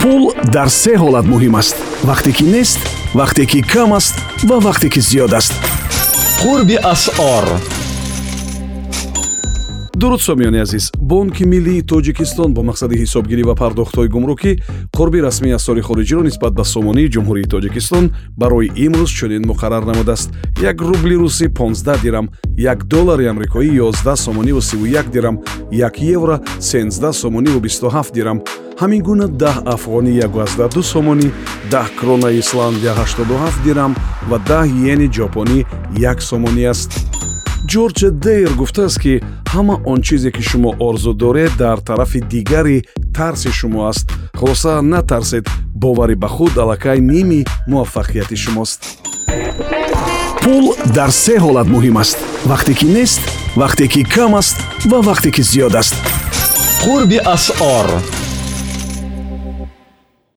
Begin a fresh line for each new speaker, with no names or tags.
пул дар се ҳолат муҳим аст. Вақте ки нест вақте ки кам аст ва вақте ки зиёд аст.
Қурби асъор
дуруд сомиёни азиз бонки миллии тоҷикистон бо мақсади ҳисобгирӣ ва пардохтҳои гумрукӣ қурби расмии асъори хориҷиро нисбат ба сомонии ҷумҳурии тоҷикистон барои имрӯз чунин муқаррар намудааст. Як рубли русӣ 15 дирам як доллари амрикоӣ 11 сомониву 31 дирам як евро 13 сомониву 27 дирам ҳамин гуна 10 афғонӣ 12 сомонӣ 10 кронаи исландия 87 дирам ва 10 йени ҷопонӣ 1 сомонӣ аст. Ҷорҷ дейр гуфтааст ки ҳама он чизе ки шумо орзу доред дар тарафи дигари тарси шумо аст. Хулоса натарсед боварӣ ба худ аллакай ними муваффақияти шумост. Пул дар се ҳолат муҳим аст. Вақте ки нест вақте ки кам аст ва вақте ки зиёд аст.
Қурби асъор